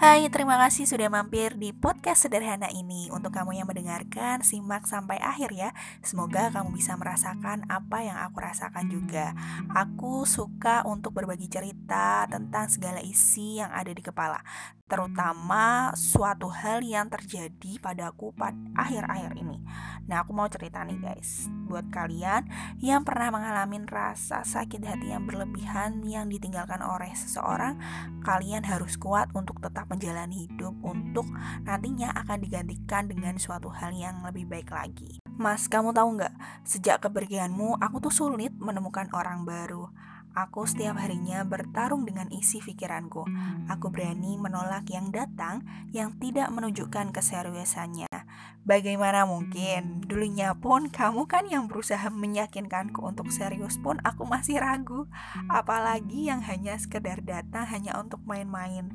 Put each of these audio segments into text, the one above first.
Hai, terima kasih sudah mampir di podcast sederhana ini. Untuk kamu yang mendengarkan, simak sampai akhir ya. Semoga kamu bisa merasakan apa yang aku rasakan juga. Aku suka untuk berbagi cerita tentang segala isi yang ada di kepala, terutama suatu hal yang terjadi padaku pada akhir-akhir ini. Nah, aku mau cerita nih guys, buat kalian yang pernah mengalami rasa sakit hati yang berlebihan yang ditinggalkan oleh seseorang, kalian harus kuat untuk tetap menjalani hidup untuk nantinya akan digantikan dengan suatu hal yang lebih baik lagi. Mas, kamu tahu nggak? Sejak kepergianmu, aku tuh sulit menemukan orang baru. Aku setiap harinya bertarung dengan isi pikiranku. Aku berani menolak yang datang yang tidak menunjukkan keseriusannya. Bagaimana mungkin? Dulunya pun kamu kan yang berusaha meyakinkanku untuk serius pun aku masih ragu. Apalagi yang hanya sekedar datang hanya untuk main-main.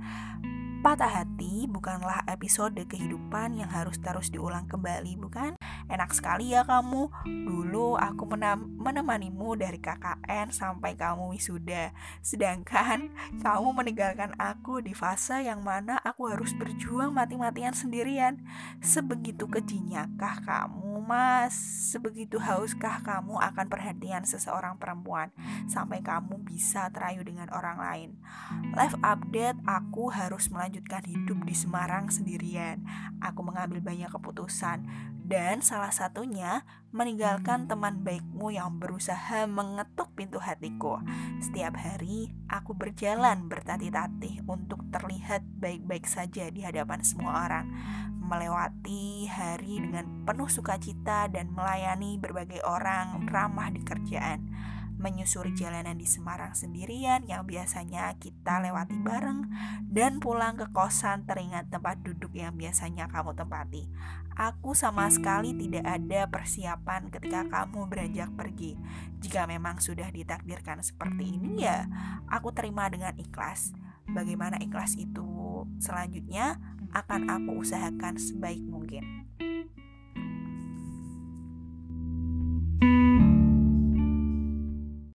Patah hati bukanlah episode kehidupan yang harus terus diulang kembali, bukan? Enak sekali ya kamu. Dulu aku menemanimu dari KKN sampai kamu wisuda. Sedangkan kamu meninggalkan aku di fase yang mana aku harus berjuang mati-matian sendirian. Sebegitu kejinyakah kamu, Mas? Sebegitu hauskah kamu akan perhatian seseorang perempuan sampai kamu bisa terayu dengan orang lain? Live update aku harus melanjutkan melanjutkan hidup di Semarang sendirian. Aku mengambil banyak keputusan dan salah satunya meninggalkan teman baikmu yang berusaha mengetuk pintu hatiku. Setiap hari aku berjalan bertatih-tatih untuk terlihat baik-baik saja di hadapan semua orang melewati hari dengan penuh sukacita dan melayani berbagai orang ramah di kerjaan menyusuri jalanan di Semarang sendirian yang biasanya kita lewati bareng dan pulang ke kosan teringat tempat duduk yang biasanya kamu tempati. Aku sama sekali tidak ada persiapan ketika kamu beranjak pergi. Jika memang sudah ditakdirkan seperti ini ya, aku terima dengan ikhlas. Bagaimana ikhlas itu selanjutnya akan aku usahakan sebaik mungkin.